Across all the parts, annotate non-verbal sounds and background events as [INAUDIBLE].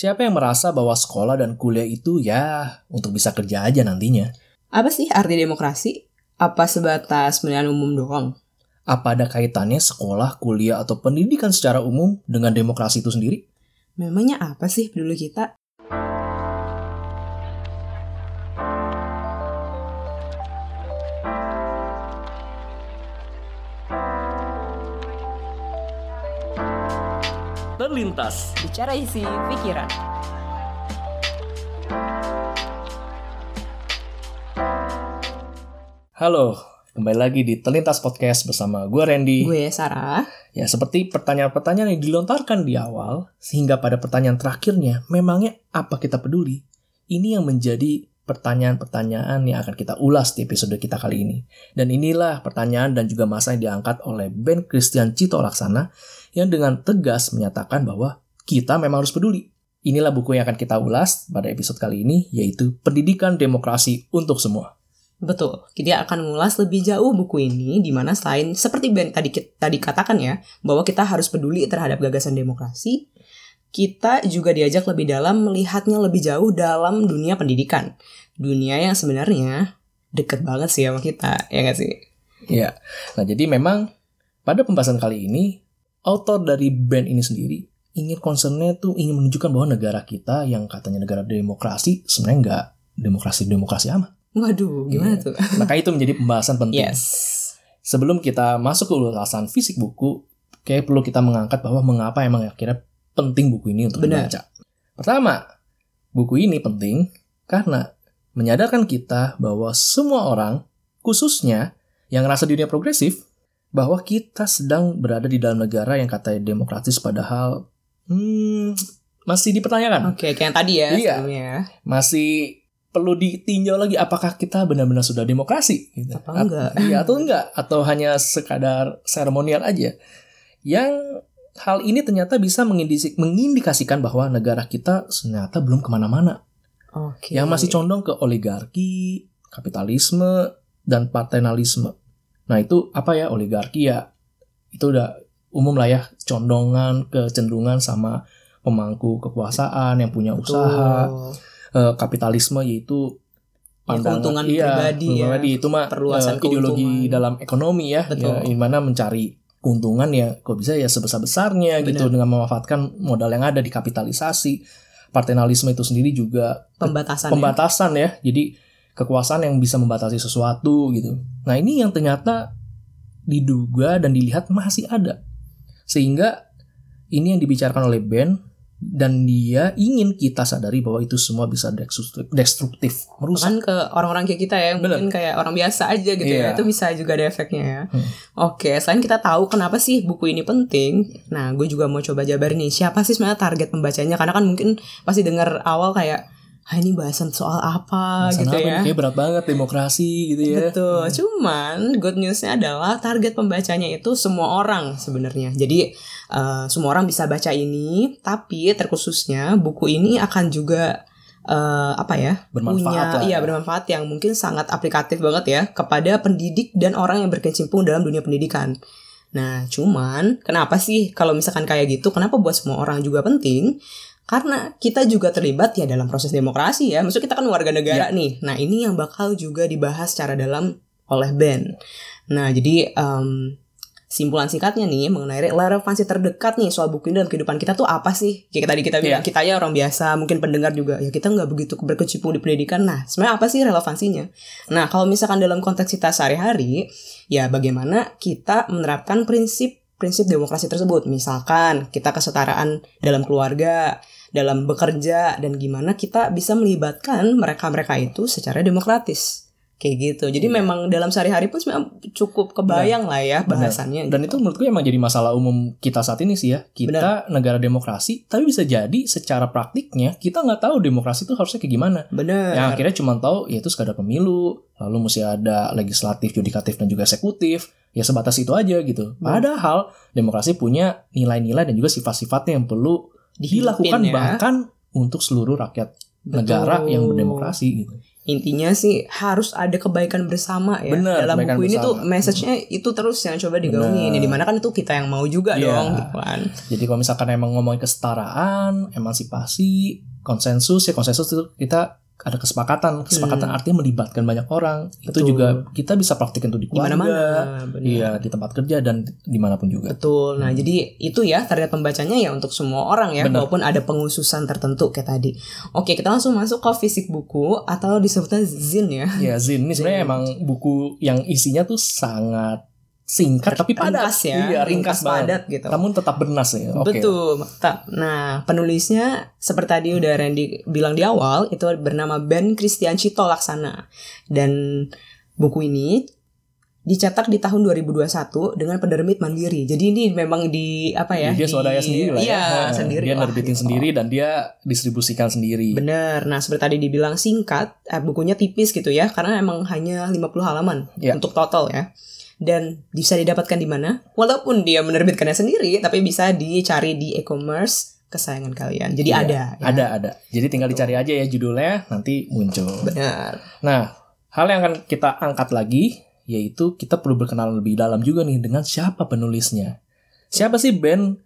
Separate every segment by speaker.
Speaker 1: Siapa yang merasa bahwa sekolah dan kuliah itu ya untuk bisa kerja aja nantinya?
Speaker 2: Apa sih arti demokrasi? Apa sebatas pemilihan umum doang?
Speaker 1: Apa ada kaitannya sekolah, kuliah, atau pendidikan secara umum dengan demokrasi itu sendiri?
Speaker 2: Memangnya apa sih peduli kita?
Speaker 1: Terlintas.
Speaker 2: Bicara isi pikiran.
Speaker 1: Halo, kembali lagi di Terlintas Podcast bersama gue Randy.
Speaker 2: Gue Sarah.
Speaker 1: Ya, seperti pertanyaan-pertanyaan yang dilontarkan di awal, sehingga pada pertanyaan terakhirnya, memangnya apa kita peduli? Ini yang menjadi pertanyaan-pertanyaan yang akan kita ulas di episode kita kali ini. Dan inilah pertanyaan dan juga masa yang diangkat oleh Ben Christian Cito Laksana yang dengan tegas menyatakan bahwa kita memang harus peduli. Inilah buku yang akan kita ulas pada episode kali ini, yaitu Pendidikan Demokrasi untuk Semua.
Speaker 2: Betul, kita akan mengulas lebih jauh buku ini di mana selain seperti Ben tadi tadi katakan ya, bahwa kita harus peduli terhadap gagasan demokrasi, kita juga diajak lebih dalam melihatnya lebih jauh dalam dunia pendidikan. Dunia yang sebenarnya deket banget sih sama kita, ya nggak sih?
Speaker 1: Iya. Nah, jadi memang pada pembahasan kali ini, author dari band ini sendiri ingin concernnya tuh ingin menunjukkan bahwa negara kita yang katanya negara demokrasi sebenarnya nggak demokrasi-demokrasi amat.
Speaker 2: Waduh, gimana
Speaker 1: Iya.
Speaker 2: tuh?
Speaker 1: Maka itu menjadi pembahasan penting.
Speaker 2: Yes.
Speaker 1: Sebelum kita masuk ke ulasan fisik buku, kayak perlu kita mengangkat bahwa mengapa emang akhirnya penting buku ini untuk
Speaker 2: Benar.
Speaker 1: dibaca. Pertama, buku ini penting karena menyadarkan kita bahwa semua orang, khususnya yang ngerasa dirinya progresif, bahwa kita sedang berada di dalam negara yang katanya demokratis padahal hmm, masih dipertanyakan.
Speaker 2: Oke, kayak yang tadi ya
Speaker 1: Iya.
Speaker 2: sebelumnya.
Speaker 1: Masih perlu ditinjau lagi apakah kita benar-benar sudah demokrasi gitu.
Speaker 2: Apa enggak?
Speaker 1: Iya atau enggak atau hanya sekadar seremonial aja. Yang hal ini ternyata bisa mengindikasikan bahwa negara kita ternyata belum ke mana-mana.
Speaker 2: Oke.
Speaker 1: Yang masih condong ke oligarki, kapitalisme, dan paternalisme. Nah itu apa ya oligarki ya? Itu udah umum lah ya condongan kecenderungan sama pemangku kekuasaan yang punya
Speaker 2: Betul.
Speaker 1: usaha eh, kapitalisme yaitu
Speaker 2: Ya, keuntungan pribadi ya.
Speaker 1: pribadi itu mah
Speaker 2: Perluasan
Speaker 1: eh, ideologi
Speaker 2: keuntungan.
Speaker 1: dalam ekonomi ya,
Speaker 2: Betul.
Speaker 1: ya, mana mencari keuntungan ya kok bisa ya sebesar besarnya gitu
Speaker 2: Benar.
Speaker 1: dengan memanfaatkan modal yang ada di kapitalisasi paternalisme itu sendiri juga
Speaker 2: Pembatasan. ya.
Speaker 1: pembatasan ya jadi kekuasaan yang bisa membatasi sesuatu gitu nah ini yang ternyata diduga dan dilihat masih ada sehingga ini yang dibicarakan oleh Ben dan dia ingin kita sadari bahwa itu semua bisa destruktif, destruktif merusak
Speaker 2: Bahkan ke orang-orang kayak kita ya, yang
Speaker 1: Bener.
Speaker 2: mungkin kayak orang biasa aja gitu
Speaker 1: Iya.
Speaker 2: ya. Itu bisa juga ada efeknya ya.
Speaker 1: Hmm.
Speaker 2: Oke, selain kita tahu kenapa sih buku ini penting, nah gue juga mau coba jabar nih, siapa sih sebenarnya target pembacanya? Karena kan mungkin pasti dengar awal kayak, ah ini bahasan soal apa
Speaker 1: Bahasan
Speaker 2: gitu
Speaker 1: apa
Speaker 2: ya.
Speaker 1: Kayak berat banget demokrasi gitu ya.
Speaker 2: Betul. Cuman good newsnya adalah target pembacanya itu semua orang sebenarnya. Jadi eh, semua orang bisa baca ini, tapi terkhususnya buku ini akan juga eh, apa ya?
Speaker 1: Bermanfaat
Speaker 2: punya
Speaker 1: lah.
Speaker 2: iya bermanfaat yang mungkin sangat aplikatif banget ya kepada pendidik dan orang yang berkecimpung dalam dunia pendidikan. Nah, cuman kenapa sih kalau misalkan kayak gitu, kenapa buat semua orang juga penting? Karena kita juga terlibat ya dalam proses demokrasi ya. Maksudnya kita kan warga negara nih. Nah, ini yang bakal juga dibahas secara dalam oleh Ben. Nah, jadi em, simpulan singkatnya nih mengenai relevansi terdekat nih soal buku ini dalam kehidupan kita tuh apa sih? Kayak tadi kita bilang,
Speaker 1: Iya.
Speaker 2: kita ya orang biasa, mungkin pendengar juga ya kita nggak begitu berkecimpung di pendidikan. Nah, sebenarnya apa sih relevansinya? Nah, kalau misalkan dalam konteks kita sehari-hari, ya bagaimana kita menerapkan prinsip prinsip demokrasi tersebut. Misalkan kita kesetaraan dalam keluarga, dalam bekerja dan gimana kita bisa melibatkan mereka-mereka itu secara demokratis. Kayak gitu. Jadi
Speaker 1: Iya.
Speaker 2: memang dalam sehari-hari pun cukup kebayang lah ya
Speaker 1: Benar.
Speaker 2: bahasannya.
Speaker 1: Dan itu menurutku emang jadi masalah umum kita saat ini sih ya. Kita negara demokrasi, tapi bisa jadi secara praktiknya kita nggak tahu demokrasi itu harusnya kayak gimana.
Speaker 2: Bener.
Speaker 1: Yang akhirnya cuma tahu ya itu sekadar pemilu, lalu mesti ada legislatif, yudikatif dan juga eksekutif. Ya sebatas itu aja gitu. Padahal demokrasi punya nilai-nilai dan juga sifat-sifatnya yang perlu dilakukan
Speaker 2: ya.
Speaker 1: bahkan untuk seluruh rakyat negara
Speaker 2: Betul.
Speaker 1: yang berdemokrasi gitu.
Speaker 2: intinya sih harus ada kebaikan bersama ya
Speaker 1: Bener,
Speaker 2: dalam buku ini tuh message-nya itu terus yang coba digaungin
Speaker 1: Bener.
Speaker 2: ya di mana kan itu kita yang mau juga
Speaker 1: Iya.
Speaker 2: dong gitu kan
Speaker 1: Jadi kalau misalkan emang ngomongin kesetaraan, emansipasi, konsensus ya konsensus itu kita ada kesepakatan. Kesepakatan artinya melibatkan banyak orang. Itu
Speaker 2: Hmm. Betul.
Speaker 1: juga kita bisa praktikin tuh di keluarga,
Speaker 2: mana-mana bener.
Speaker 1: iya di tempat kerja dan di mana pun juga.
Speaker 2: Betul. Nah, jadi itu ya target pembacanya ya untuk semua orang ya,
Speaker 1: Bener.
Speaker 2: walaupun ada penghususan tertentu kayak tadi. Oke, kita langsung masuk ke fisik buku atau disebutnya zin ya.
Speaker 1: Ya Zin ini sebenarnya emang buku yang isinya tuh sangat singkat tapi padat.
Speaker 2: Ringkas ya,
Speaker 1: Iya,
Speaker 2: ringkas
Speaker 1: banget.
Speaker 2: padat gitu.
Speaker 1: Namun tetap bernas ya. Oke.
Speaker 2: Betul. Nah, penulisnya seperti tadi udah Randy bilang di awal itu bernama Ben Christian Cito Laksana. Dan buku ini dicetak di tahun 2021 dengan penerbit mandiri. Jadi ini memang di apa ya?
Speaker 1: Dia
Speaker 2: di-
Speaker 1: swadaya sendiri lah ya.
Speaker 2: Iya,
Speaker 1: Nah,
Speaker 2: sendiri.
Speaker 1: Dia nerbitin
Speaker 2: gitu.
Speaker 1: sendiri dan dia distribusikan sendiri.
Speaker 2: Bener. Nah, seperti tadi dibilang singkat, eh, bukunya tipis gitu ya, karena emang hanya 50 halaman
Speaker 1: Ya.
Speaker 2: untuk total ya. Dan bisa didapatkan di mana? Walaupun dia menerbitkannya sendiri, tapi bisa dicari di e-commerce kesayangan kalian. Jadi
Speaker 1: Iya,
Speaker 2: ada. ya.
Speaker 1: Ada, ada. Jadi tinggal dicari aja ya judulnya, nanti muncul.
Speaker 2: Benar.
Speaker 1: Nah, hal yang akan kita angkat lagi, yaitu kita perlu berkenalan lebih dalam juga nih dengan siapa penulisnya. Siapa sih Ben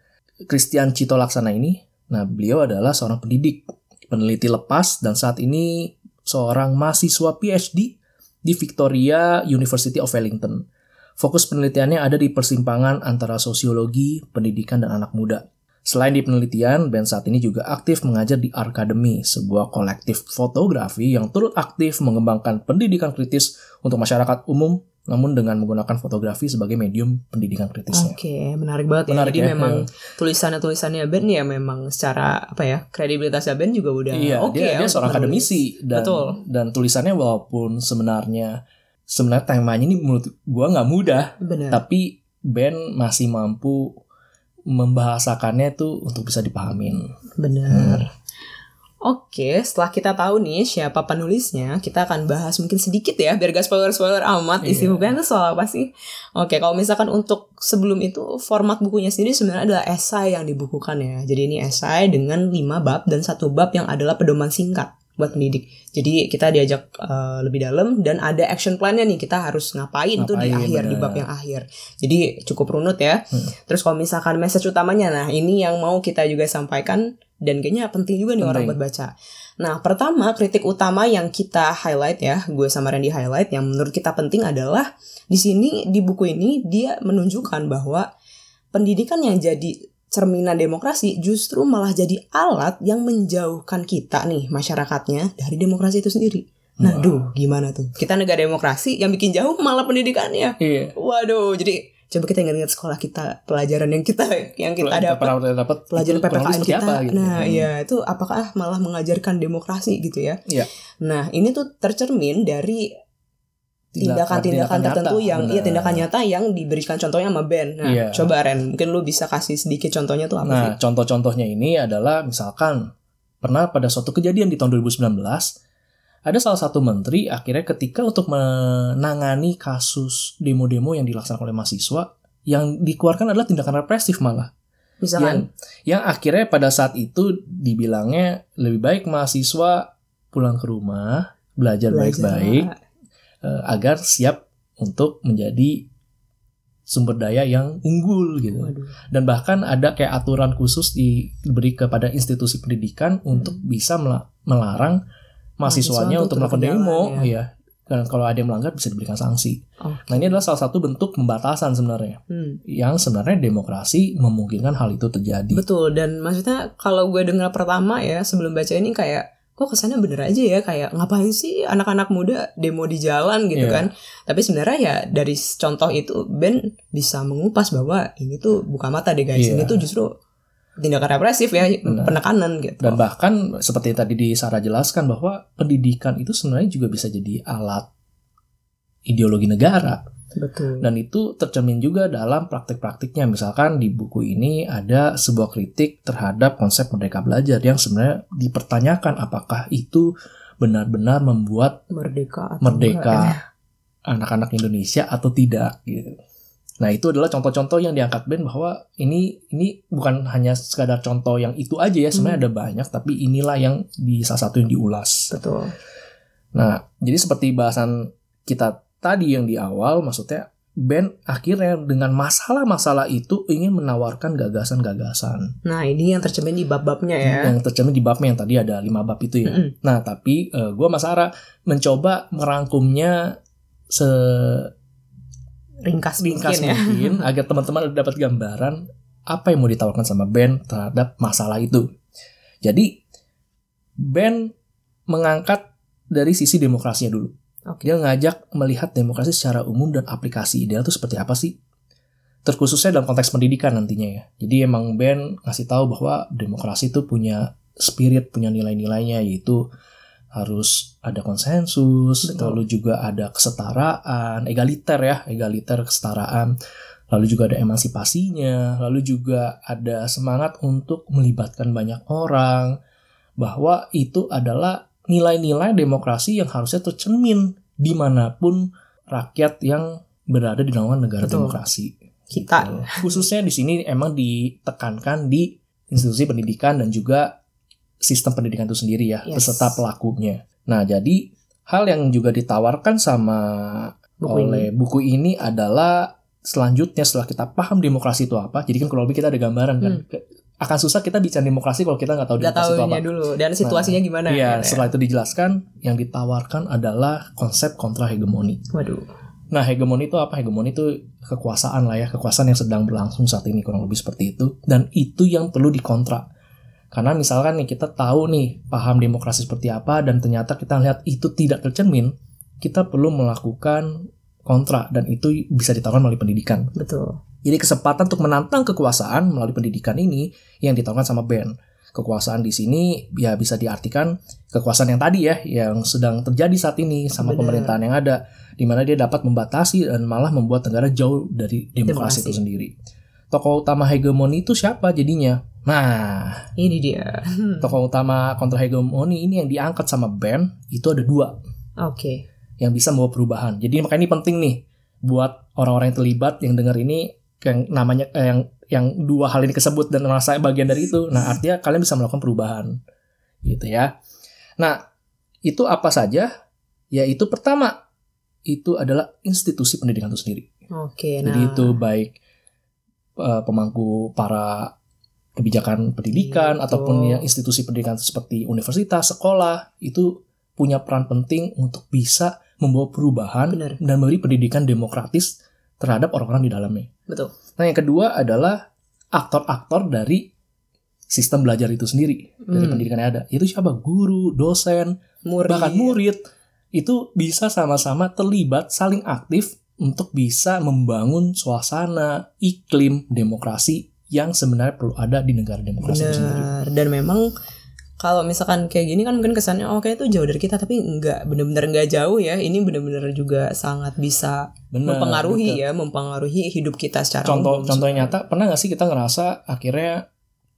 Speaker 1: Christian Cito Laksana ini? Nah, beliau adalah seorang pendidik, peneliti lepas, dan saat ini seorang mahasiswa PhD di Victoria University of Wellington. Fokus penelitiannya ada di persimpangan antara sosiologi, pendidikan, dan anak muda. Selain di penelitian, Ben saat ini juga aktif mengajar di Arkademi, sebuah kolektif fotografi yang turut aktif mengembangkan pendidikan kritis untuk masyarakat umum, namun dengan menggunakan fotografi sebagai medium pendidikan kritisnya.
Speaker 2: Oke, menarik banget ya.
Speaker 1: Menarik
Speaker 2: Jadi
Speaker 1: ya,
Speaker 2: memang
Speaker 1: iya.
Speaker 2: tulisannya-tulisannya Ben ya memang secara apa ya kredibilitasnya Ben juga udah
Speaker 1: Iya,
Speaker 2: oke
Speaker 1: dia,
Speaker 2: ya
Speaker 1: dia seorang
Speaker 2: menulis.
Speaker 1: akademisi dan
Speaker 2: Betul.
Speaker 1: dan tulisannya walaupun sebenarnya sebenarnya temanya ini menurut gua nggak mudah,
Speaker 2: Benar.
Speaker 1: tapi Ben masih mampu membahasakannya tuh untuk bisa dipahamin.
Speaker 2: Benar.
Speaker 1: Hmm.
Speaker 2: Oke, setelah kita tahu nih siapa penulisnya, kita akan bahas mungkin sedikit ya, biar gak spoiler-spoiler amat isi
Speaker 1: Iya.
Speaker 2: bukunya itu soal apa sih. Oke, kalau misalkan untuk sebelum itu, format bukunya sendiri sebenarnya adalah esai yang dibukukan ya. Jadi ini esai dengan 5 bab dan satu bab yang adalah pedoman singkat buat pendidik. Jadi kita diajak eh, lebih dalam dan ada action plan-nya nih, kita harus ngapain, tuh di
Speaker 1: Ngapain,
Speaker 2: akhir, di
Speaker 1: benar.
Speaker 2: bab yang akhir. Jadi cukup runut ya.
Speaker 1: Hmm.
Speaker 2: Terus kalau misalkan message utamanya, nah ini yang mau kita juga sampaikan dan kayaknya penting juga nih orang
Speaker 1: Penting.
Speaker 2: buat baca. Nah, pertama kritik utama yang kita highlight ya, gue sama Randy highlight yang menurut kita penting adalah di sini di buku ini dia menunjukkan bahwa pendidikan yang jadi cerminan demokrasi justru malah jadi alat yang menjauhkan kita nih masyarakatnya dari demokrasi itu sendiri. Nah, duh, gimana tuh? Kita negara demokrasi yang bikin jauh malah pendidikannya.
Speaker 1: Iya.
Speaker 2: Waduh, jadi coba kita ingat-ingat sekolah kita, pelajaran yang kita yang kita dapat
Speaker 1: dapat
Speaker 2: pelajaran PPKN kita.
Speaker 1: apa, gitu.
Speaker 2: Nah,
Speaker 1: Hmm.
Speaker 2: iya itu apakah malah mengajarkan demokrasi gitu ya?
Speaker 1: Iya.
Speaker 2: Nah, ini tuh tercermin dari tindakan-tindakan
Speaker 1: nyata,
Speaker 2: tertentu yang iya tindakan nyata yang diberikan contohnya sama Ben. Nah,
Speaker 1: Iya.
Speaker 2: coba Ren, mungkin lu bisa kasih sedikit contohnya tuh apa sih?
Speaker 1: Nah, contoh-contohnya ini adalah misalkan pernah pada suatu kejadian di tahun 2019 ada salah satu menteri akhirnya ketika untuk menangani kasus demo-demo yang dilaksanakan oleh mahasiswa yang dikeluarkan adalah tindakan represif malah
Speaker 2: Misalkan
Speaker 1: yang akhirnya pada saat itu dibilangnya lebih baik mahasiswa pulang ke rumah belajar, baik-baik agar siap untuk menjadi sumber daya yang unggul gitu
Speaker 2: Waduh.
Speaker 1: dan bahkan ada kayak aturan khusus diberi kepada institusi pendidikan untuk bisa mela- melarang mahasiswanya
Speaker 2: Mahasiswa
Speaker 1: untuk melakukan demo
Speaker 2: ya.
Speaker 1: ya dan kalau ada yang melanggar bisa diberikan sanksi.
Speaker 2: Oke.
Speaker 1: Nah ini adalah salah satu bentuk pembatasan sebenarnya
Speaker 2: Hmm.
Speaker 1: yang sebenarnya demokrasi memungkinkan hal itu terjadi.
Speaker 2: Betul dan maksudnya kalau gue dengar pertama ya sebelum baca ini kayak kok kesannya bener aja ya kayak ngapain sih anak-anak muda demo di jalan gitu
Speaker 1: Iya.
Speaker 2: kan tapi sebenarnya ya dari contoh itu Ben bisa mengupas bahwa ini tuh buka mata deh guys
Speaker 1: Iya.
Speaker 2: ini tuh justru tindakan represif ya
Speaker 1: Benar.
Speaker 2: penekanan gitu
Speaker 1: Dan bahkan seperti yang tadi di Sarah jelaskan bahwa pendidikan itu sebenarnya juga bisa jadi alat ideologi negara.
Speaker 2: Betul
Speaker 1: Dan itu tercermin juga dalam praktik-praktiknya. Misalkan di buku ini ada sebuah kritik terhadap konsep merdeka belajar yang sebenarnya dipertanyakan apakah itu benar-benar membuat
Speaker 2: merdeka atau
Speaker 1: merdeka [LAUGHS] anak-anak Indonesia atau tidak gitu. Nah, itu adalah contoh-contoh yang diangkat Ben bahwa ini ini bukan hanya sekadar contoh yang itu aja ya, sebenarnya ada banyak tapi inilah yang di salah satu yang diulas.
Speaker 2: betul
Speaker 1: Nah, jadi seperti bahasan kita tadi yang di awal, maksudnya band akhirnya dengan masalah-masalah itu ingin menawarkan gagasan-gagasan.
Speaker 2: Nah, ini yang tercermin di bab-babnya ya.
Speaker 1: Yang tercermin di babnya yang tadi ada lima bab itu ya.
Speaker 2: Mm-mm.
Speaker 1: Nah, tapi eh, gua Mas Ara mencoba merangkumnya se
Speaker 2: Ringkas,
Speaker 1: ringkas
Speaker 2: mungkin ya. [LAUGHS]
Speaker 1: agar teman-teman dapat gambaran apa yang mau ditawarkan sama band terhadap masalah itu. Jadi band mengangkat dari sisi demokrasinya dulu.
Speaker 2: Oke.
Speaker 1: Dia ngajak melihat demokrasi secara umum dan aplikasi ideal itu seperti apa sih? Terkhususnya dalam konteks pendidikan nantinya ya. Jadi emang band ngasih tahu bahwa demokrasi itu punya spirit, punya nilai-nilainya yaitu harus ada konsensus,
Speaker 2: Betul.
Speaker 1: lalu juga ada kesetaraan, egaliter ya, egaliter kesetaraan. Lalu juga ada emansipasinya, lalu juga ada semangat untuk melibatkan banyak orang bahwa itu adalah nilai-nilai demokrasi yang harusnya tercermin di mana pun rakyat yang berada di naungan negara
Speaker 2: Betul.
Speaker 1: demokrasi.
Speaker 2: Kita.
Speaker 1: Gitu. Khususnya di sini emang ditekankan di institusi pendidikan dan juga sistem pendidikan itu sendiri ya,
Speaker 2: Yes.
Speaker 1: beserta pelakunya. Nah, jadi hal yang juga ditawarkan sama
Speaker 2: Buku ini.
Speaker 1: oleh buku ini adalah selanjutnya setelah kita paham demokrasi itu apa, jadi kan kalau lebih kita ada gambaran kan. Ke- Akan susah kita bicara demokrasi kalau kita nggak tahu
Speaker 2: Gak
Speaker 1: demokrasi itu apa.
Speaker 2: dulu dan situasinya gimana
Speaker 1: Iya,
Speaker 2: ya.
Speaker 1: setelah itu dijelaskan, yang ditawarkan adalah konsep kontra hegemoni.
Speaker 2: Waduh.
Speaker 1: Nah, hegemoni itu apa? Hegemoni itu kekuasaan lah ya, kekuasaan yang sedang berlangsung saat ini kurang lebih seperti itu. Dan itu yang perlu dikontra. Karena misalkan nih kita tahu nih paham demokrasi seperti apa dan ternyata kita lihat itu tidak tercermin, kita perlu melakukan kontra dan itu bisa ditawarkan melalui pendidikan.
Speaker 2: Betul.
Speaker 1: Jadi kesempatan untuk menantang kekuasaan melalui pendidikan ini yang ditawarkan sama band. Kekuasaan di sini ya bisa diartikan kekuasaan yang tadi ya, yang sedang terjadi saat ini sama
Speaker 2: Benar.
Speaker 1: pemerintahan yang ada, di mana dia dapat membatasi dan malah membuat negara jauh dari demokrasi,
Speaker 2: Demokrasi.
Speaker 1: itu sendiri. Tokoh utama hegemoni itu siapa jadinya? Nah,
Speaker 2: Ini dia. [LAUGHS]
Speaker 1: Tokoh utama kontra hegemoni ini yang diangkat sama band itu ada dua
Speaker 2: Oke.
Speaker 1: yang bisa membawa perubahan. Jadi makanya ini penting nih buat orang-orang yang terlibat yang dengar ini yang namanya eh, yang yang dua hal ini kesebut dan merasa bagian dari itu. Nah, artinya kalian bisa melakukan perubahan. Gitu ya. Nah, itu apa saja? Yaitu pertama itu adalah institusi pendidikan itu sendiri.
Speaker 2: Oke. Nah.
Speaker 1: Jadi itu baik eh, pemangku para kebijakan pendidikan
Speaker 2: Gitu.
Speaker 1: ataupun yang institusi pendidikan seperti universitas, sekolah itu punya peran penting untuk bisa membawa perubahan
Speaker 2: Benar.
Speaker 1: dan memberi pendidikan demokratis terhadap orang-orang di dalamnya.
Speaker 2: Betul.
Speaker 1: Nah, yang kedua adalah aktor-aktor dari sistem belajar itu sendiri dari
Speaker 2: Hmm.
Speaker 1: pendidikan yang ada. Itu siapa? Guru, dosen,
Speaker 2: Murid.
Speaker 1: bahkan murid itu bisa sama-sama terlibat saling aktif untuk bisa membangun suasana iklim demokrasi yang sebenarnya perlu ada di negara demokrasi itu sendiri.
Speaker 2: Benar. Dan memang kalau misalkan kayak gini kan mungkin kesannya oh kayak itu jauh dari kita tapi enggak bener-bener enggak jauh ya. Ini bener-bener juga sangat bisa
Speaker 1: Benar,
Speaker 2: mempengaruhi
Speaker 1: betul.
Speaker 2: ya, mempengaruhi hidup kita secara
Speaker 1: Contoh
Speaker 2: umum.
Speaker 1: contoh yang nyata pernah nggak sih kita ngerasa akhirnya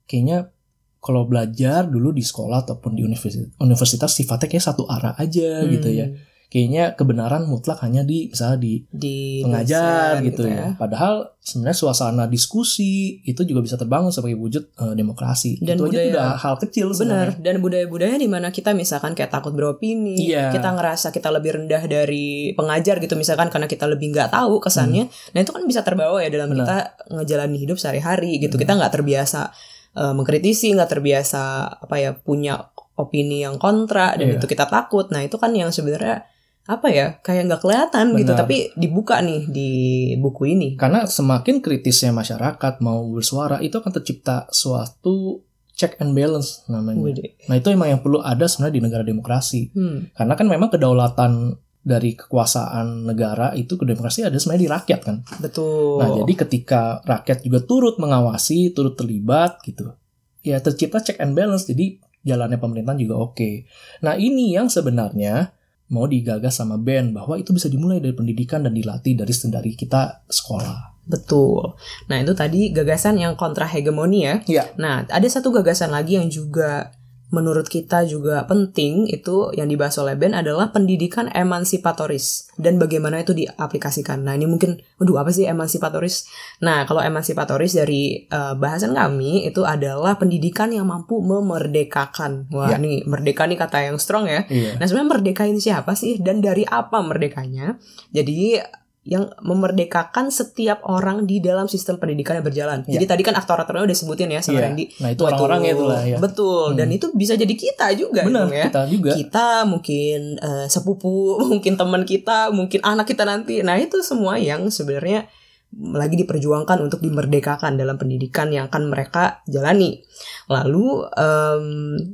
Speaker 1: kayaknya kalau belajar dulu di sekolah ataupun di universitas, universitas sifatnya kayak satu arah aja
Speaker 2: Hmm.
Speaker 1: gitu ya. Kayaknya kebenaran mutlak hanya di misalnya di
Speaker 2: di
Speaker 1: pengajar
Speaker 2: dosen
Speaker 1: gitu ya. Padahal sebenarnya suasana diskusi itu juga bisa terbangun sebagai wujud eh, demokrasi.
Speaker 2: Dan
Speaker 1: itu aja
Speaker 2: budaya-
Speaker 1: udah hal kecil
Speaker 2: Benar, dan budaya-budaya di mana kita misalkan kayak takut beropini,
Speaker 1: Iya.
Speaker 2: kita ngerasa kita lebih rendah dari pengajar gitu misalkan karena kita lebih nggak tahu kesannya. Nah itu kan bisa terbawa ya dalam
Speaker 1: Hmm. Benar.
Speaker 2: kita ngejalani hidup sehari-hari gitu. Kita nggak terbiasa eh, mengkritisi, nggak terbiasa apa ya punya opini yang kontra dan
Speaker 1: Iya.
Speaker 2: itu kita takut. Nah itu kan yang sebenarnya apa ya kayak nggak kelihatan gitu,
Speaker 1: Benar.
Speaker 2: tapi dibuka nih di buku ini.
Speaker 1: Karena semakin kritisnya masyarakat mau bersuara itu akan tercipta suatu check and balance namanya.
Speaker 2: Wede.
Speaker 1: Nah itu emang yang perlu ada sebenarnya di negara demokrasi.
Speaker 2: Hmm,
Speaker 1: Karena kan memang kedaulatan dari kekuasaan negara itu ke demokrasi ada sebenarnya di rakyat kan.
Speaker 2: betul.
Speaker 1: Nah, jadi ketika rakyat juga turut mengawasi, turut terlibat gitu, ya tercipta check and balance. Jadi jalannya pemerintahan juga oke. Nah, ini yang sebenarnya mau digagas sama Ben bahwa itu bisa dimulai dari pendidikan dan dilatih dari dari kita sekolah.
Speaker 2: Betul. Nah, itu tadi gagasan yang kontra hegemoni ya.
Speaker 1: Iya.
Speaker 2: Nah, ada satu gagasan lagi yang juga menurut kita juga penting itu yang dibahas oleh Ben adalah pendidikan emansipatoris dan bagaimana itu diaplikasikan. Nah ini mungkin, waduh apa sih emansipatoris? Nah kalau emansipatoris dari uh, bahasan kami itu adalah pendidikan yang mampu memerdekakan. Wah
Speaker 1: Ya.
Speaker 2: ini merdeka nih kata yang strong ya.
Speaker 1: Iya.
Speaker 2: Nah sebenarnya merdekain siapa sih dan dari apa merdekanya? Jadi yang memerdekakan setiap orang di dalam sistem pendidikan yang berjalan.
Speaker 1: Iya.
Speaker 2: Jadi tadi kan aktor-aktornya udah sebutin ya sama
Speaker 1: Iya.
Speaker 2: Randy.
Speaker 1: Nah itu orang-orangnya itulah ya.
Speaker 2: Betul. Dan
Speaker 1: Hmm.
Speaker 2: itu bisa jadi kita juga
Speaker 1: Benar
Speaker 2: dong ya.
Speaker 1: kita juga.
Speaker 2: Kita mungkin eh, sepupu, [LAUGHS] mungkin teman kita, mungkin anak kita nanti. Nah itu semua yang sebenarnya lagi diperjuangkan untuk dimerdekakan dalam pendidikan yang akan mereka jalani. Lalu em,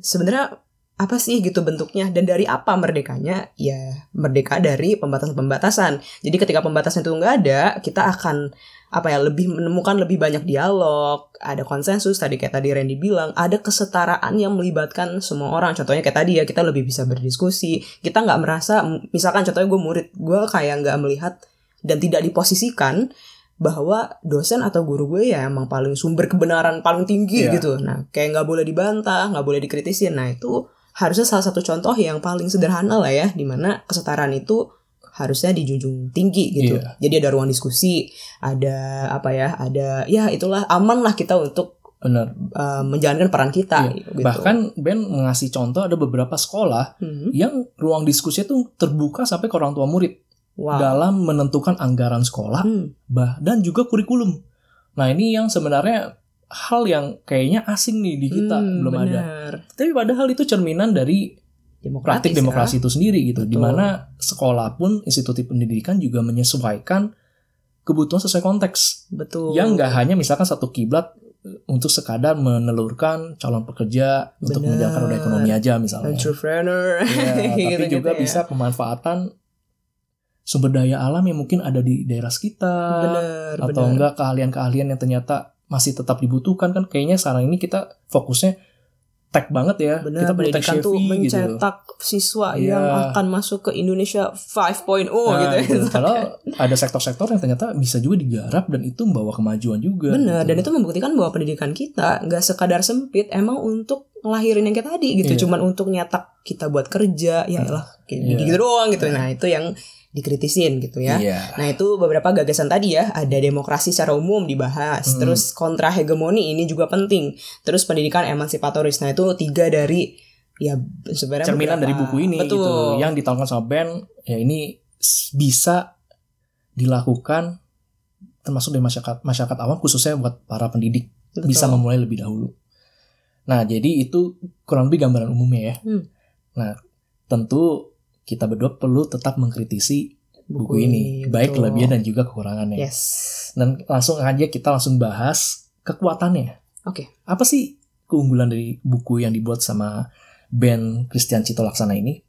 Speaker 2: sebenarnya apa sih gitu bentuknya dan dari apa merdekanya? Ya merdeka dari pembatasan-pembatasan. Jadi ketika pembatasan itu nggak ada, kita akan apa ya lebih menemukan lebih banyak dialog, ada konsensus tadi kayak tadi Randy bilang, ada kesetaraan yang melibatkan semua orang. Contohnya kayak tadi ya kita lebih bisa berdiskusi. Kita nggak merasa, misalkan contohnya gue murid, gue kayak nggak melihat dan tidak diposisikan bahwa dosen atau guru gue ya emang paling sumber kebenaran paling tinggi
Speaker 1: Iya.
Speaker 2: gitu. Nah kayak nggak boleh dibantah, nggak boleh dikritisin. Nah itu harusnya salah satu contoh yang paling sederhana lah ya, di mana kesetaraan itu harusnya dijunjung tinggi gitu.
Speaker 1: Iya.
Speaker 2: Jadi ada ruang diskusi, ada apa ya, ada ya itulah aman lah kita untuk
Speaker 1: Benar.
Speaker 2: uh, menjalankan peran kita.
Speaker 1: Iya.
Speaker 2: Gitu.
Speaker 1: Bahkan Ben ngasih contoh ada beberapa sekolah
Speaker 2: Hmm.
Speaker 1: yang ruang diskusi itu terbuka sampai ke orang tua murid
Speaker 2: wow.
Speaker 1: dalam menentukan anggaran sekolah
Speaker 2: Hmm.
Speaker 1: bah dan juga kurikulum. Nah ini yang sebenarnya hal yang kayaknya asing nih di kita
Speaker 2: Hmm,
Speaker 1: belum ada.
Speaker 2: benar.
Speaker 1: Tapi padahal itu cerminan dari
Speaker 2: Demokratis
Speaker 1: praktik
Speaker 2: ya.
Speaker 1: demokrasi itu sendiri gitu, di
Speaker 2: Betul.
Speaker 1: mana sekolah pun institusi pendidikan juga menyesuaikan kebutuhan sesuai konteks.
Speaker 2: Betul.
Speaker 1: Yang nggak hanya misalkan satu kiblat eh, untuk sekadar menelurkan calon pekerja untuk
Speaker 2: Benar.
Speaker 1: menjalankan roda ekonomi aja misalnya.
Speaker 2: entrepreneur.
Speaker 1: Iya, [LAUGHS] tapi
Speaker 2: Gitu-gitu
Speaker 1: juga
Speaker 2: ya.
Speaker 1: bisa pemanfaatan sumber daya alam yang mungkin ada di daerah sekitar atau
Speaker 2: benar.
Speaker 1: enggak keahlian-keahlian yang ternyata masih tetap dibutuhkan kan kayaknya sekarang ini kita fokusnya tech banget ya
Speaker 2: Benar,
Speaker 1: kita
Speaker 2: pendidikan tuh
Speaker 1: gitu
Speaker 2: mencetak siswa
Speaker 1: Iya.
Speaker 2: yang akan masuk ke Indonesia 5.0
Speaker 1: Nah,
Speaker 2: gitu ya.
Speaker 1: gitu. [LAUGHS] Kalau ada sektor-sektor yang ternyata bisa juga digarap dan itu membawa kemajuan juga.
Speaker 2: Benar,
Speaker 1: gitu.
Speaker 2: dan itu membuktikan bahwa pendidikan kita nggak sekadar sempit, emang untuk ngelahirin yang kayak tadi gitu,
Speaker 1: Iya.
Speaker 2: cuman untuk nyetak kita buat kerja, ya lah, kayak
Speaker 1: Iya.
Speaker 2: gitu doang gitu. Nah itu yang dikritisin gitu ya.
Speaker 1: Iya.
Speaker 2: Nah itu beberapa gagasan tadi ya Ada demokrasi secara umum dibahas
Speaker 1: Hmm.
Speaker 2: Terus kontra hegemoni ini juga penting Terus pendidikan emansipatoris Nah itu tiga dari Ya sebenarnya
Speaker 1: cerminan dari
Speaker 2: beberapa-
Speaker 1: buku ini
Speaker 2: Betul
Speaker 1: gitu yang ditawarkan sama Ben ya ini bisa dilakukan termasuk dari masyarakat masyarakat awam khususnya buat para pendidik
Speaker 2: Betul.
Speaker 1: bisa memulai lebih dahulu. Nah, jadi itu kurang lebih gambaran umumnya ya.
Speaker 2: Hmm.
Speaker 1: Nah, tentu kita berdua perlu tetap mengkritisi buku, ini, baik
Speaker 2: betul.
Speaker 1: kelebihan dan juga kekurangannya.
Speaker 2: Yes
Speaker 1: Dan langsung aja kita langsung bahas kekuatannya.
Speaker 2: Oke.
Speaker 1: Apa sih keunggulan dari buku yang dibuat sama Ben Christian Cito Laksana ini?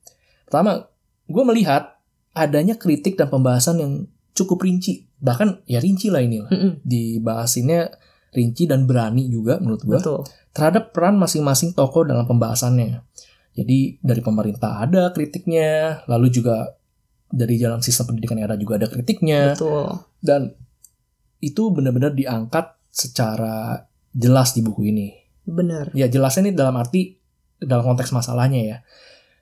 Speaker 1: Pertama, gue melihat adanya kritik dan pembahasan yang cukup rinci. Bahkan ya rinci lah ini lah.
Speaker 2: Mm-mm.
Speaker 1: Dibahasinnya rinci dan berani juga menurut gue.
Speaker 2: Betul
Speaker 1: Terhadap peran masing-masing tokoh dalam pembahasannya. Jadi dari pemerintah ada kritiknya, lalu juga dari dalam sistem pendidikan yang ada juga ada kritiknya
Speaker 2: Betul
Speaker 1: dan itu benar-benar diangkat secara jelas di buku ini.
Speaker 2: Benar
Speaker 1: Ya jelasnya ini dalam arti dalam konteks masalahnya ya.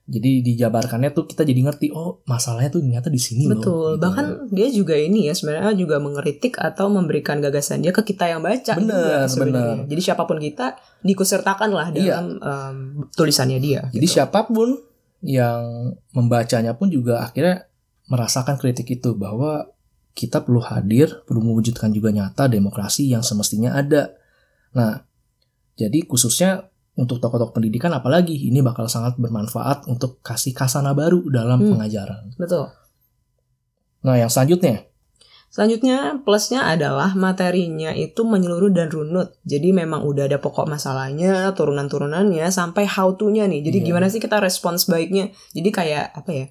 Speaker 1: Jadi dijabarkannya tuh kita jadi ngerti oh masalahnya tuh ternyata di sini loh.
Speaker 2: Betul
Speaker 1: gitu.
Speaker 2: Bahkan dia juga ini ya Sebenarnya juga mengkritik Atau memberikan gagasan dia ke kita yang baca
Speaker 1: Benar, benar.
Speaker 2: Jadi siapa pun kita Dikusertakan lah
Speaker 1: Iya.
Speaker 2: dalam em, Tulisannya dia
Speaker 1: Jadi
Speaker 2: gitu.
Speaker 1: siapa pun yang membacanya pun juga akhirnya merasakan kritik itu bahwa kita perlu hadir, perlu mewujudkan juga nyata demokrasi yang semestinya ada. Nah, jadi khususnya untuk tokoh-tokoh pendidikan apalagi ini bakal sangat bermanfaat untuk kasih kasana baru dalam
Speaker 2: Hmm.
Speaker 1: pengajaran.
Speaker 2: Betul
Speaker 1: Nah, yang selanjutnya,
Speaker 2: Selanjutnya plusnya adalah materinya itu menyeluruh dan runut. Jadi memang udah ada pokok masalahnya, turunan-turunannya, sampai how to-nya nih. Jadi
Speaker 1: Iya.
Speaker 2: gimana sih kita respons baiknya? Jadi kayak apa ya?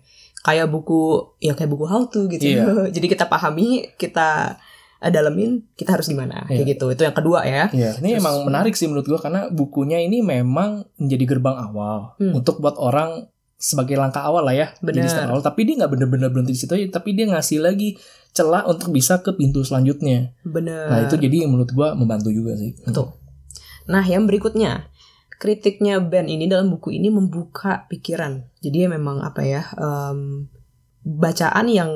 Speaker 2: Kayak buku, ya kayak buku how to gitu.
Speaker 1: Iya. [LAUGHS]
Speaker 2: Jadi kita pahami, kita dalemin, kita harus gimana? Kayak
Speaker 1: Iya.
Speaker 2: gitu. Itu yang kedua ya.
Speaker 1: ya ini
Speaker 2: Terus-
Speaker 1: emang menarik sih menurut gua karena bukunya ini memang menjadi gerbang awal
Speaker 2: Hmm.
Speaker 1: untuk buat orang sebagai langkah awal lah ya jadi
Speaker 2: Benar.
Speaker 1: step awal tapi dia nggak bener-bener berhenti di situ aja tapi dia ngasih lagi celah untuk bisa ke pintu selanjutnya
Speaker 2: Bener.
Speaker 1: nah itu jadi menurut gua membantu juga sih
Speaker 2: Betul. Nah, yang berikutnya, kritiknya Ben ini dalam buku ini membuka pikiran. Jadi ya memang apa ya em, bacaan yang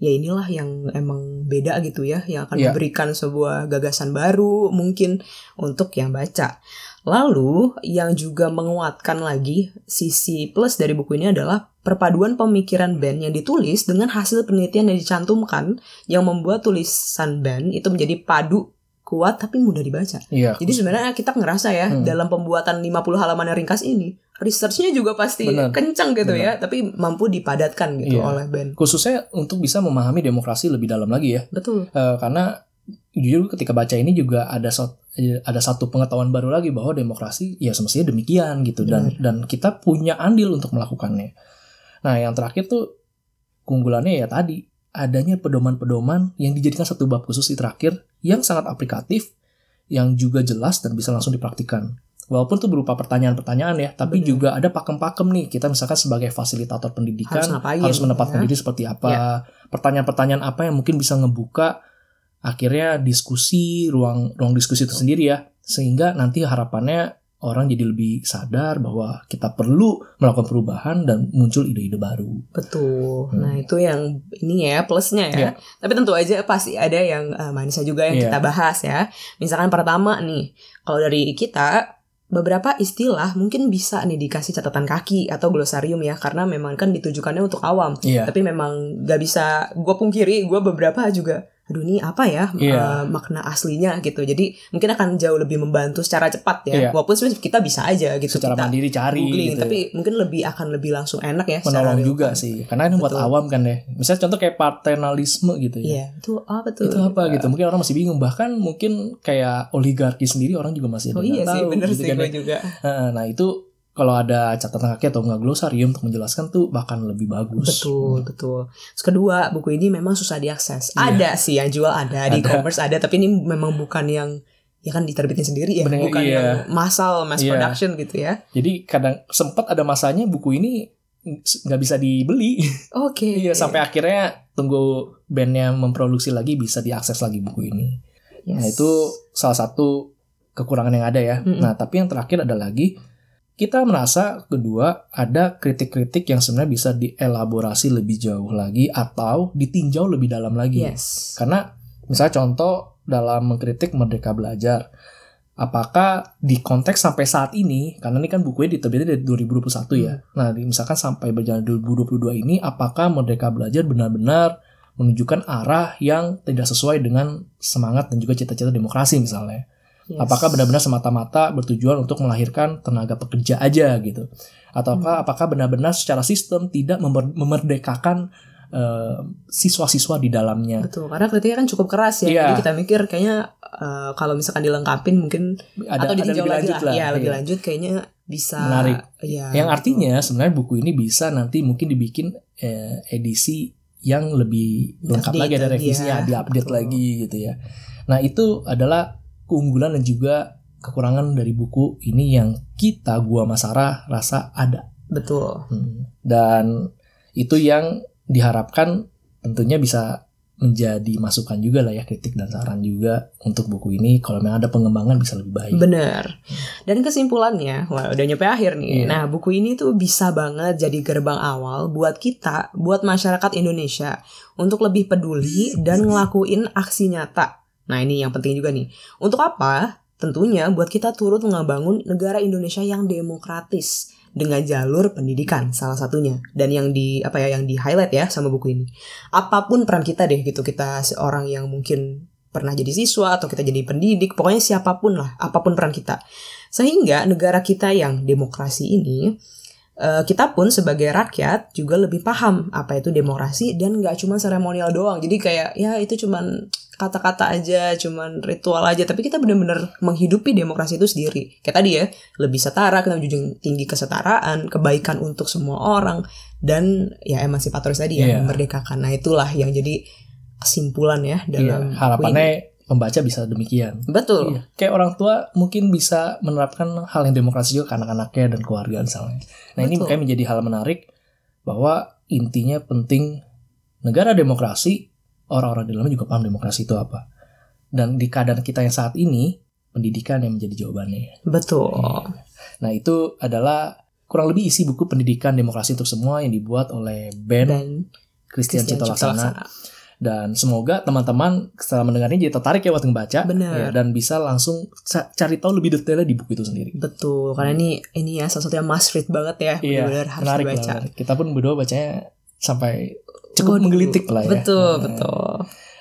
Speaker 2: ya inilah yang emang beda gitu ya, yang akan
Speaker 1: Iya.
Speaker 2: memberikan sebuah gagasan baru mungkin untuk yang baca. Lalu yang juga menguatkan lagi sisi plus dari buku ini adalah perpaduan pemikiran Ben yang ditulis dengan hasil penelitian yang dicantumkan yang membuat tulisan Ben itu menjadi padu kuat tapi mudah dibaca.
Speaker 1: Iya.
Speaker 2: Jadi sebenarnya kita ngerasa ya
Speaker 1: Hmm.
Speaker 2: dalam pembuatan 50 halaman yang ringkas ini, researchnya juga pasti
Speaker 1: Benar.
Speaker 2: kencang gitu
Speaker 1: Benar.
Speaker 2: ya, tapi mampu dipadatkan gitu
Speaker 1: Iya.
Speaker 2: oleh Ben.
Speaker 1: khususnya untuk bisa memahami demokrasi lebih dalam lagi ya.
Speaker 2: Betul.
Speaker 1: Eh, karena jujur ketika baca ini juga ada sat- ada satu pengetahuan baru lagi bahwa demokrasi ya semestinya demikian gitu dan dan kita punya andil untuk melakukannya. Nah, yang terakhir tuh keunggulannya ya tadi adanya pedoman-pedoman yang dijadikan satu bab khusus di terakhir yang sangat aplikatif yang juga jelas dan bisa langsung dipraktikkan. Walaupun itu berupa pertanyaan-pertanyaan ya, tapi
Speaker 2: Benar.
Speaker 1: juga ada pakem-pakem nih. Kita misalkan sebagai fasilitator pendidikan
Speaker 2: Harus ngapain,
Speaker 1: harus menempatkan
Speaker 2: ya.
Speaker 1: diri seperti apa, pertanyaan-pertanyaan apa yang mungkin bisa ngebuka akhirnya diskusi ruang ruang diskusi itu sendiri ya sehingga nanti harapannya orang jadi lebih sadar bahwa kita perlu melakukan perubahan dan muncul ide-ide baru.
Speaker 2: Betul.
Speaker 1: Hmm.
Speaker 2: Nah, itu yang ini ya plusnya ya.
Speaker 1: Iya.
Speaker 2: Tapi tentu aja pasti ada yang eh, manisnya juga yang
Speaker 1: Iya.
Speaker 2: kita bahas ya. Misalkan pertama nih, kalau dari kita beberapa istilah mungkin bisa nih dikasih catatan kaki atau glosarium ya karena memang kan ditujukannya untuk awam.
Speaker 1: Iya.
Speaker 2: Tapi memang gak bisa gue pungkiri, gue beberapa juga aduh ini apa ya
Speaker 1: Iya.
Speaker 2: eh, makna aslinya gitu. Jadi mungkin akan jauh lebih membantu secara cepat
Speaker 1: Iya.
Speaker 2: ya. Walaupun sebenarnya kita bisa aja gitu
Speaker 1: Secara
Speaker 2: kita
Speaker 1: mandiri cari
Speaker 2: googling,
Speaker 1: gitu.
Speaker 2: tapi mungkin lebih akan lebih langsung enak ya
Speaker 1: menolong juga sih. Karena ini buat awam kan ya. Misalnya contoh kayak paternalisme gitu ya.
Speaker 2: Iya, itu apa tuh?
Speaker 1: Itu apa gitu? Mungkin orang masih bingung. Bahkan mungkin kayak oligarki sendiri orang juga masih
Speaker 2: Oh iya
Speaker 1: nggak
Speaker 2: sih,
Speaker 1: tahu
Speaker 2: bener
Speaker 1: gitu
Speaker 2: sih
Speaker 1: kan
Speaker 2: gue
Speaker 1: ya.
Speaker 2: juga.
Speaker 1: Nah itu kalau ada catatan kaki atau nggak glosarium untuk menjelaskan tuh bahkan lebih bagus.
Speaker 2: Betul, betul. Terus kedua, buku ini memang susah diakses.
Speaker 1: Iya.
Speaker 2: Ada sih yang jual ada, di
Speaker 1: Ada.
Speaker 2: e-commerce ada, tapi ini memang bukan yang ya kan diterbitin sendiri ya,
Speaker 1: Bener,
Speaker 2: bukan
Speaker 1: iya.
Speaker 2: yang massal, mass
Speaker 1: Iya.
Speaker 2: production gitu ya.
Speaker 1: Jadi kadang sempat ada masanya buku ini nggak bisa dibeli.
Speaker 2: Oke. [LAUGHS]
Speaker 1: Iya sampai akhirnya tunggu bandnya memproduksi lagi bisa diakses lagi buku ini.
Speaker 2: Yes.
Speaker 1: Nah itu salah satu kekurangan yang ada ya.
Speaker 2: Mm-mm.
Speaker 1: Nah tapi yang terakhir ada lagi kita merasa kedua ada kritik-kritik yang sebenarnya bisa dielaborasi lebih jauh lagi atau ditinjau lebih dalam lagi.
Speaker 2: Yes.
Speaker 1: Karena misalnya contoh dalam mengkritik Merdeka Belajar, apakah di konteks sampai saat ini, karena ini kan bukunya diterbitkan dari 2021 ya. Nah, di- misalkan sampai berjalan 2022 ini, apakah Merdeka Belajar benar-benar menunjukkan arah yang tidak sesuai dengan semangat dan juga cita-cita demokrasi misalnya.
Speaker 2: Yes.
Speaker 1: Apakah benar-benar semata-mata bertujuan untuk melahirkan tenaga pekerja aja gitu? Ataukah apakah benar-benar secara sistem tidak memer- memerdekakan eh, siswa-siswa di dalamnya?
Speaker 2: Betul, karena kritiknya kan cukup keras ya.
Speaker 1: Iya.
Speaker 2: Jadi kita mikir kayaknya eh, kalau misalkan dilengkapin mungkin
Speaker 1: Ada,
Speaker 2: atau
Speaker 1: ada
Speaker 2: ditinjau
Speaker 1: lebih
Speaker 2: lagi
Speaker 1: lanjut
Speaker 2: lah.
Speaker 1: lah.
Speaker 2: Ya, lebih
Speaker 1: Iya.
Speaker 2: lanjut kayaknya bisa
Speaker 1: Menarik.
Speaker 2: Iya.
Speaker 1: Yang artinya sebenarnya buku ini bisa nanti mungkin dibikin eh, edisi yang lebih lengkap
Speaker 2: Update
Speaker 1: lagi ada revisinya,
Speaker 2: ya,
Speaker 1: diupdate
Speaker 2: betul.
Speaker 1: lagi gitu ya. Nah itu adalah keunggulan dan juga kekurangan dari buku ini yang kita gua Mas Sarah rasa ada.
Speaker 2: Betul.
Speaker 1: Hmm. Dan itu yang diharapkan tentunya bisa menjadi masukan juga lah ya kritik dan saran juga untuk buku ini kalau memang ada pengembangan bisa lebih baik.
Speaker 2: Bener. Dan kesimpulannya, wah udah nyampe akhir nih.
Speaker 1: Iya.
Speaker 2: Nah, buku ini tuh bisa banget jadi gerbang awal buat kita, buat masyarakat Indonesia untuk lebih peduli dan ngelakuin aksi nyata. Nah, ini yang penting juga nih. Untuk apa? Tentunya buat kita turut ngebangun negara Indonesia yang demokratis dengan jalur pendidikan salah satunya. Dan yang di apa ya yang di highlight ya sama buku ini. Apa pun peran kita deh gitu. Kita seorang yang mungkin pernah jadi siswa atau kita jadi pendidik pokoknya siapa pun lah apa pun peran kita. Sehingga negara kita yang demokrasi ini eh, kita pun sebagai rakyat juga lebih paham apa itu demokrasi dan nggak cuma seremonial doang. Jadi kayak ya itu cuman kata-kata aja cuman ritual aja tapi kita benar-benar menghidupi demokrasi itu sendiri kayak tadi ya lebih setara kita menjunjung tinggi kesetaraan kebaikan untuk semua orang dan ya emansipatoris tadi ya
Speaker 1: Iya.
Speaker 2: memerdekakan nah itulah yang jadi kesimpulan ya
Speaker 1: Iya,
Speaker 2: dalam ini.
Speaker 1: harapannya pembaca bisa demikian.
Speaker 2: betul
Speaker 1: Iya. Kayak orang tua mungkin bisa menerapkan hal yang demokrasi juga ke anak-anaknya dan keluarga misalnya. Nah ini
Speaker 2: Betul.
Speaker 1: makanya menjadi hal menarik bahwa intinya penting negara demokrasi orang-orang di dalamnya juga paham demokrasi itu apa. Dan di keadaan kita yang saat ini pendidikan yang menjadi jawabannya.
Speaker 2: betul
Speaker 1: Nah, itu adalah kurang lebih isi buku pendidikan demokrasi untuk semua yang dibuat oleh Ben
Speaker 2: Dan
Speaker 1: Christian
Speaker 2: Christian
Speaker 1: Cito Laksana. Dan semoga teman-teman setelah mendengarnya jadi tertarik ya waktu membaca ya, dan bisa langsung ca- cari tahu lebih detailnya di buku itu sendiri.
Speaker 2: Betul, karena ini ini ya salah satu yang must read banget ya.
Speaker 1: Iya,
Speaker 2: Benar-benar harus
Speaker 1: menarik
Speaker 2: dibaca.
Speaker 1: banget. Kita pun berdua bacanya sampai cukup
Speaker 2: Waduh,
Speaker 1: menggelitik lah ya.
Speaker 2: Betul,
Speaker 1: Nah,
Speaker 2: betul.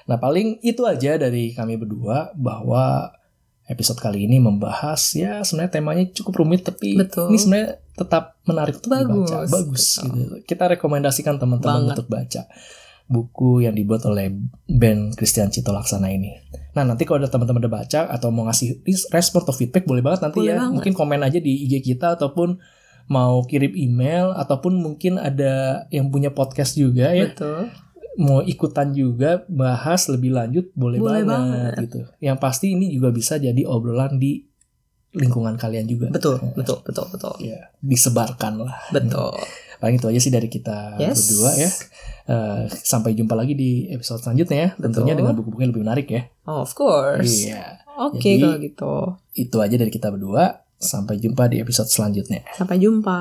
Speaker 1: Nah, paling itu aja dari kami berdua bahwa episode kali ini membahas ya sebenarnya temanya cukup rumit tapi
Speaker 2: Betul.
Speaker 1: ini sebenarnya tetap menarik untuk
Speaker 2: Bagus,
Speaker 1: dibaca. Bagus
Speaker 2: betul.
Speaker 1: gitu. Kita rekomendasikan teman-teman untuk baca buku yang dibuat oleh Ben Christian Cito Laksana ini. Nah, nanti kalau ada teman-teman udah baca atau mau ngasih respon atau feedback boleh banget nanti
Speaker 2: Boleh
Speaker 1: ya.
Speaker 2: banget.
Speaker 1: Mungkin komen aja di IG kita ataupun mau kirim email ataupun mungkin ada yang punya podcast juga ya
Speaker 2: Betul.
Speaker 1: mau ikutan juga bahas lebih lanjut boleh,
Speaker 2: Boleh
Speaker 1: banget,
Speaker 2: banget.
Speaker 1: gitu. Yang pasti ini juga bisa jadi obrolan di lingkungan kalian juga.
Speaker 2: Betul, betul, betul, betul.
Speaker 1: Ya, disebarkan lah.
Speaker 2: Betul. [LAUGHS]
Speaker 1: Paling itu aja sih dari kita
Speaker 2: Yes.
Speaker 1: berdua ya. Eh, sampai jumpa lagi di episode selanjutnya ya. Tentunya dengan buku-buku yang lebih menarik ya.
Speaker 2: Oh, of course.
Speaker 1: Iya.
Speaker 2: Oke
Speaker 1: Jadi-
Speaker 2: kalau gitu.
Speaker 1: Itu aja dari kita berdua. Sampai jumpa di episode selanjutnya.
Speaker 2: Sampai jumpa.